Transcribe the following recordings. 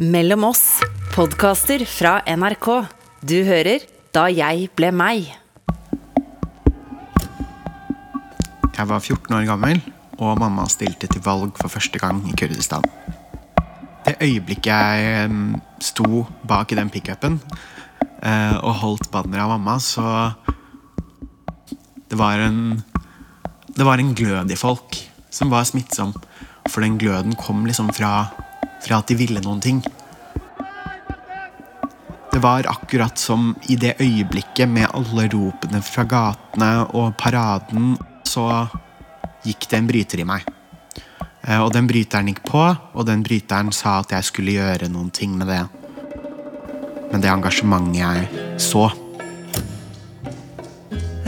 Mellom oss, podkaster fra NRK. Du hører Da jeg ble meg. Jeg var 14 år gammel, og mamma stilte til valg for første gang i Kurdistan. Det øyeblikket jeg sto bak i den pickupen eh, og holdt banneret av mamma, så Det var en Det var en glød i folk som var smittsom. For den gløden kom liksom fra, fra at de ville noen ting. Det var akkurat som i det øyeblikket med alle ropene fra gatene og paraden, så gikk det en bryter i meg. Eh, Og den bryteren gikk på, og den bryteren sa at jeg skulle gjøre noen ting med det. Med det engasjementet jeg så.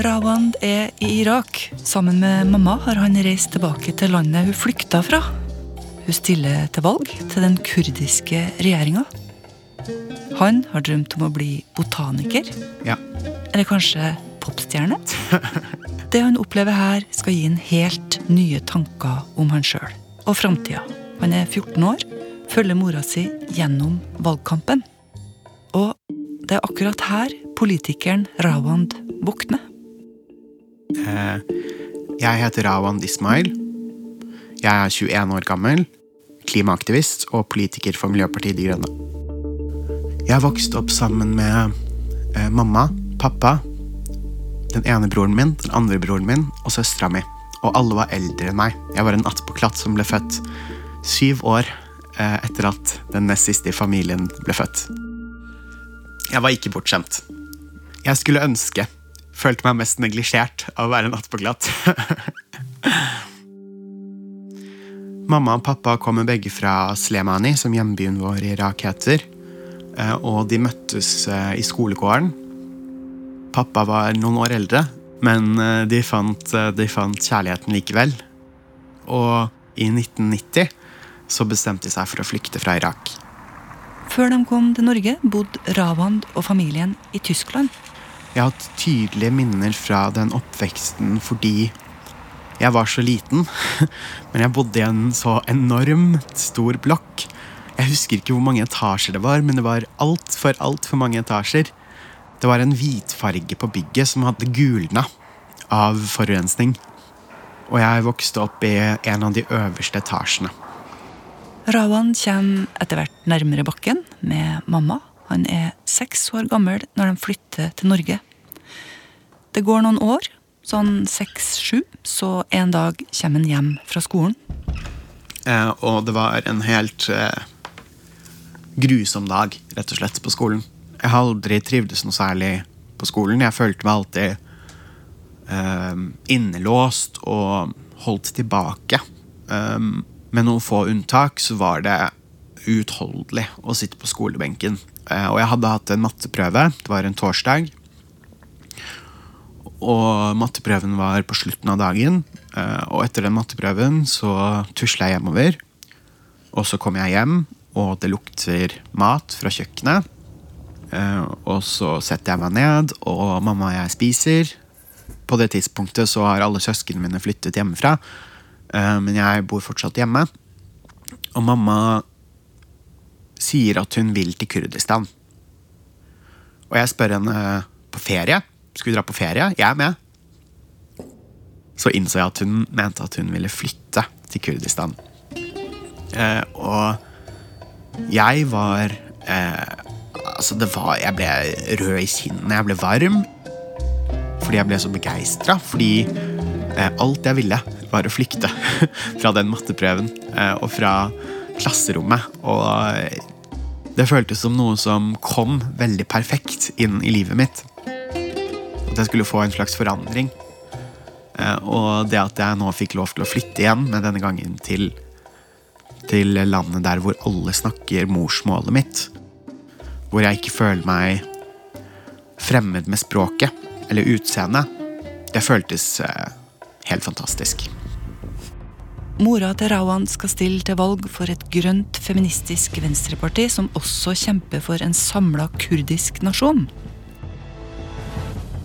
Rawand er i Irak. Sammen med mamma har han reist tilbake til landet hun flykta fra. Hun stiller til valg til den kurdiske regjeringa. Han har drømt om å bli botaniker, Ja. eller kanskje popstjerne. Det han opplever her, skal gi en helt nye tanker om han sjøl og framtida. Han er 14 år, følger mora si gjennom valgkampen. Og det er akkurat her politikeren Rawand våkner. Eh, Jeg heter Rawand Ismail. Jeg er 21 år gammel, klimaaktivist og politiker for Miljøpartiet De Grønne. Jeg vokste opp sammen med eh, mamma, pappa, den ene broren min, den andre broren min og søstera mi. Og alle var eldre enn meg. Jeg var en attpåklatt som ble født syv år eh, etter at den nest siste i familien ble født. Jeg var ikke bortskjemt. Jeg skulle ønske Følte meg mest neglisjert av å være en attpåklatt. Mamma og pappa kommer begge fra Slemani, som hjembyen vår i Irak heter. Eh, Og de møttes eh, i skolegården. Pappa var noen år eldre, men eh, de fant, de fant kjærligheten likevel. Og i 1990 så bestemte de seg for å flykte fra Irak. Før de kom til Norge, bodde Ravand og familien i Tyskland. Jeg har hatt tydelige minner fra den oppveksten fordi jeg var så liten. Men jeg bodde i en så enormt stor blokk. Jeg husker ikke hvor mange etasjer det var, men det var altfor, altfor mange etasjer. Det var en hvitfarge på bygget som hadde gulna av forurensning. Og jeg vokste opp i en av de øverste etasjene. Rawan kommer etter hvert nærmere bakken med mamma. Han er seks år gammel når de flytter til Norge. Det går noen år, sånn seks-sju, så en dag kommer han hjem fra skolen. Eh, og det var en helt eh, grusom dag, rett og slett, på skolen. Jeg har aldri trivdes noe særlig på skolen. Jeg følte meg alltid eh, innelåst og holdt tilbake. Um, med noen få unntak så var det uutholdelig å sitte på skolebenken. Eh, og jeg hadde hatt en matteprøve. Det var en torsdag. Og matteprøven var på slutten av dagen. eh, Og etter den matteprøven så tusla jeg hjemover. Og så kom jeg hjem, og det lukter mat fra kjøkkenet. Eh, Og så setter jeg meg ned, og mamma og jeg spiser. På det tidspunktet så har alle søsknene mine flyttet hjemmefra. eh, Men jeg bor fortsatt hjemme. Og mamma sier at hun vil til Kurdistan. Og jeg spør henne på ferie. Skal vi dra på ferie? Jeg er med. Så innså jeg at hun mente at hun ville flytte til Kurdistan. Eh, og jeg var eh, Altså, det var Jeg ble rød i kinnene. Jeg ble varm. Fordi jeg ble så begeistra. Fordi eh, alt jeg ville, var å flykte fra den matteprøven eh, og fra klasserommet. Og eh, det føltes som noe som kom veldig perfekt inn i livet mitt. Jeg skulle få en slags forandring. Eh, Og det at jeg nå fikk lov til å flytte igjen, men denne gangen til, til landet der hvor alle snakker morsmålet mitt. Hvor jeg ikke føler meg fremmed med språket eller utseendet. Det føltes eh, helt fantastisk. Mora til Rawan skal stille til valg for et grønt, feministisk venstreparti som også kjemper for en samla kurdisk nasjon.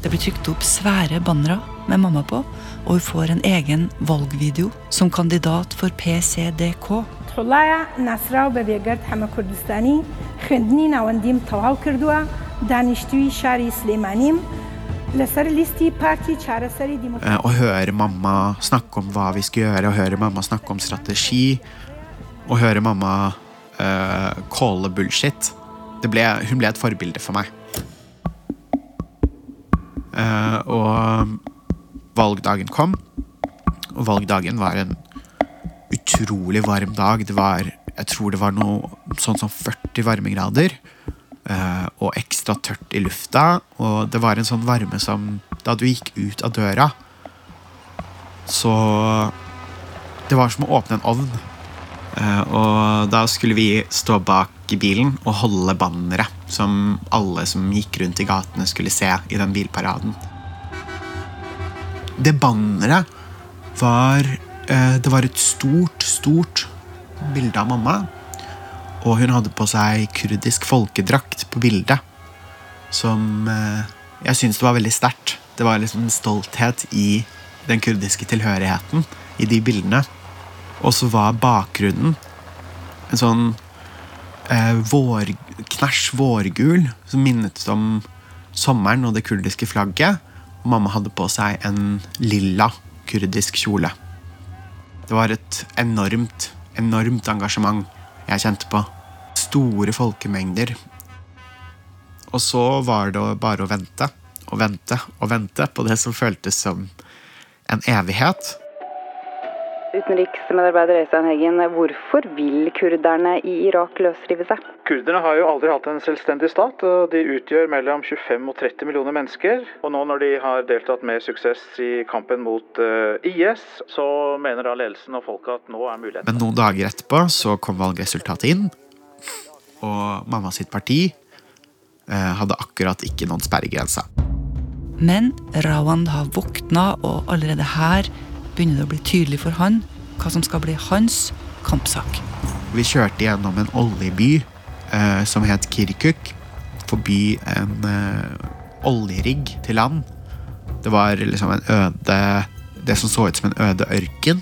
Det blir trykt opp svære bannere med mamma på, og hun får en egen valgvideo som kandidat for PCDK. Eh, å høre mamma snakke om hva vi skal gjøre, å høre mamma snakke om strategi, å høre mamma uh, calle bullshit det ble, Hun ble et forbilde for meg. Eh, og valgdagen kom, og valgdagen var en utrolig varm dag. Det var, jeg tror det var noe sånn som 40 varmegrader. eh, og ekstra tørt i lufta. Og det var en sånn varme som da du gikk ut av døra, så Det var som å åpne en ovn. Eh, og da skulle vi stå bak i bilen og holde bannere som alle som gikk rundt i gatene, skulle se i den bilparaden. Det banneret var eh, Det var et stort, stort bilde av mamma. Og hun hadde på seg kurdisk folkedrakt på bildet. Som eh, jeg syns det var veldig sterkt. Det var liksom en stolthet i den kurdiske tilhørigheten i de bildene. Og så var bakgrunnen en sånn eh, vår, knæsj vårgul som minnet om sommeren og det kurdiske flagget. Og mamma hadde på seg en lilla kurdisk kjole. Det var et enormt, enormt engasjement jeg kjente på. Store folkemengder. Og så var det bare å vente og vente og vente på det som føltes som en evighet. Utenriksmedarbeider Øystein Heggen, hvorfor vil kurderne i Irak løsrive seg? Kurderne har jo aldri hatt en selvstendig stat, og de utgjør mellom 25 og 30 millioner mennesker. Og nå når de har deltatt med suksess i kampen mot eh, IS, så mener da ledelsen og folket at nå er muligheten Men noen dager etterpå så kom valgresultatet inn, og mamma sitt parti eh, hadde akkurat ikke noen sperregrense. Men Rawand har våkna, og allerede her begynner det å bli tydelig for han hva som skal bli hans kampsak. Vi kjørte gjennom en oljeby eh, som het Kirkuk, forbi en eh, oljerigg til land. Det var liksom en øde Det som så ut som en øde ørken.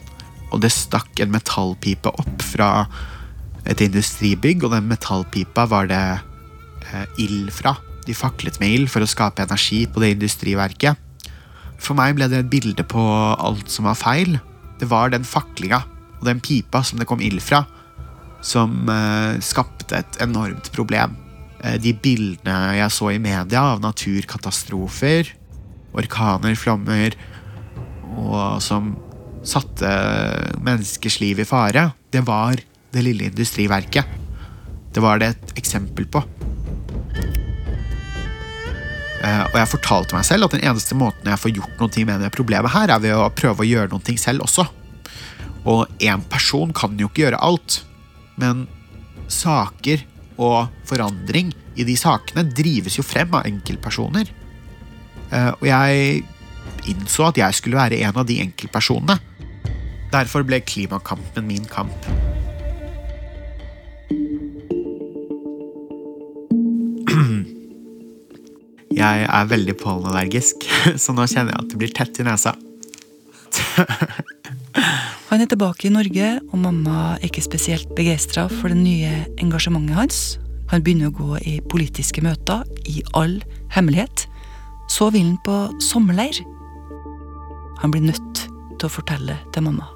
Og det stakk en metallpipe opp fra et industribygg, og den metallpipa var det eh, ild fra. De faklet med ild for å skape energi på det industriverket. For meg ble det et bilde på alt som var feil. Det var den faklinga og den pipa som det kom ild fra, som eh, skapte et enormt problem. Eh, de bildene jeg så i media av naturkatastrofer, orkaner, flommer, og som satte menneskers liv i fare, det var det lille industriverket. Det var det et eksempel på. Eh, Og jeg fortalte meg selv at den eneste måten jeg får gjort noe med det problemet her, er ved å prøve å gjøre noe selv også. Og én person kan jo ikke gjøre alt. Men saker og forandring i de sakene drives jo frem av enkeltpersoner. Eh, Og jeg innså at jeg skulle være en av de enkeltpersonene. Derfor ble klimakampen min kamp. Jeg er veldig pollenallergisk, så nå kjenner jeg at det blir tett i nesa. Han er tilbake i Norge, og mamma er ikke spesielt begeistra for det nye engasjementet hans. Han begynner å gå i politiske møter i all hemmelighet. Så vil han på sommerleir. Han blir nødt til å fortelle til mamma.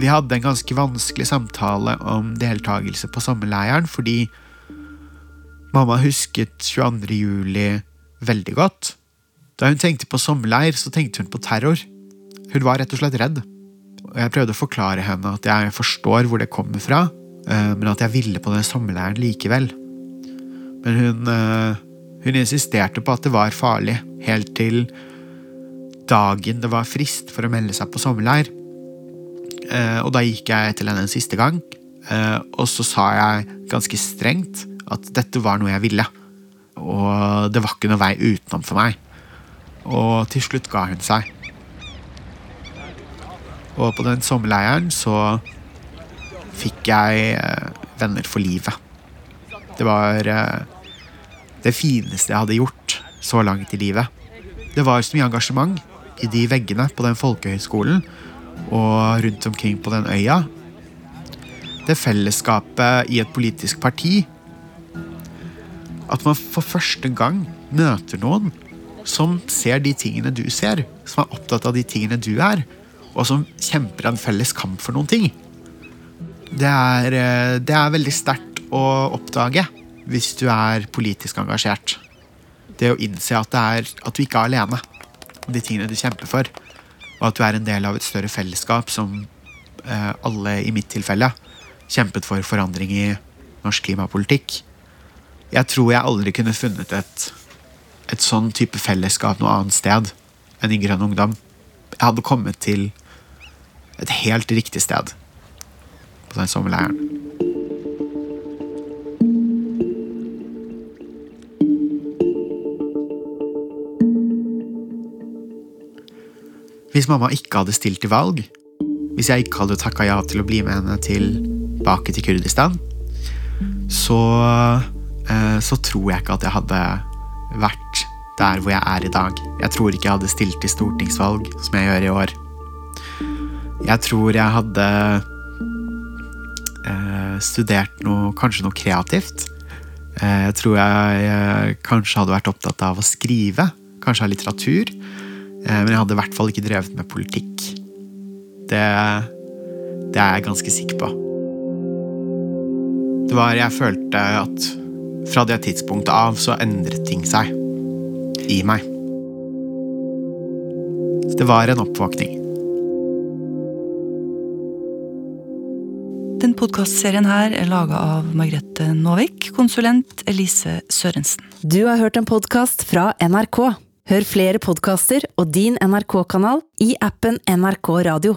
Vi hadde en ganske vanskelig samtale om deltakelse på sommerleiren, fordi mamma husket 22. juli veldig godt. Da hun tenkte på sommerleir, så tenkte hun på terror. Hun var rett og slett redd. Og jeg prøvde å forklare henne at jeg forstår hvor det kommer fra, eh, men at jeg ville på den sommerleiren likevel. Men hun, eh, hun insisterte på at det var farlig, helt til dagen det var frist for å melde seg på sommerleir. Eh, Og da gikk jeg til henne en siste gang, og så sa jeg ganske strengt at dette var noe jeg ville. Og det var ikke noe vei utenom for meg. Og til slutt ga hun seg. Og på den sommerleiren så fikk jeg eh, venner for livet. Det var eh, det fineste jeg hadde gjort så langt i livet. Det var så mye engasjement i de veggene på den folkehøyskolen og rundt omkring på den øya. det fellesskapet i et politisk parti. At man for første gang møter noen som ser de tingene du ser, som er opptatt av de tingene du er, og som kjemper en felles kamp for noen ting. Det er, eh, det er veldig sterkt å oppdage hvis du er politisk engasjert. Det å innse at, er, at du ikke er alene om de tingene du kjemper for, og at du er en del av et større fellesskap som eh, alle i mitt tilfelle kjempet for forandring i norsk klimapolitikk. Jeg tror jeg aldri kunne funnet et, et sånn type fellesskap noe annet sted enn i Grønn Ungdom. Jeg hadde kommet til et helt riktig sted på den sommerleiren. Hvis mamma ikke hadde stilt til valg, hvis jeg ikke hadde takka ja til å bli med henne tilbake til Kurdistan, så, så tror jeg ikke at jeg hadde vært der hvor jeg er i dag. Jeg tror ikke jeg hadde stilt til stortingsvalg som jeg gjør i år. Jeg tror jeg hadde eh, studert noe, kanskje noe kreativt. Eh, jeg tror jeg eh, kanskje hadde vært opptatt av å skrive, kanskje av litteratur. Eh, men jeg hadde i hvert fall ikke drevet med politikk. Det, det er jeg ganske sikker på. Det var Jeg følte at fra det tidspunktet av så endret ting seg i meg. Det var en oppvåkning. Den podkastserien her er laga av Margrethe Nåvik, konsulent Elise Sørensen. Du har hørt en podkast fra NRK. Hør flere podkaster og din NRK-kanal i appen NRK Radio.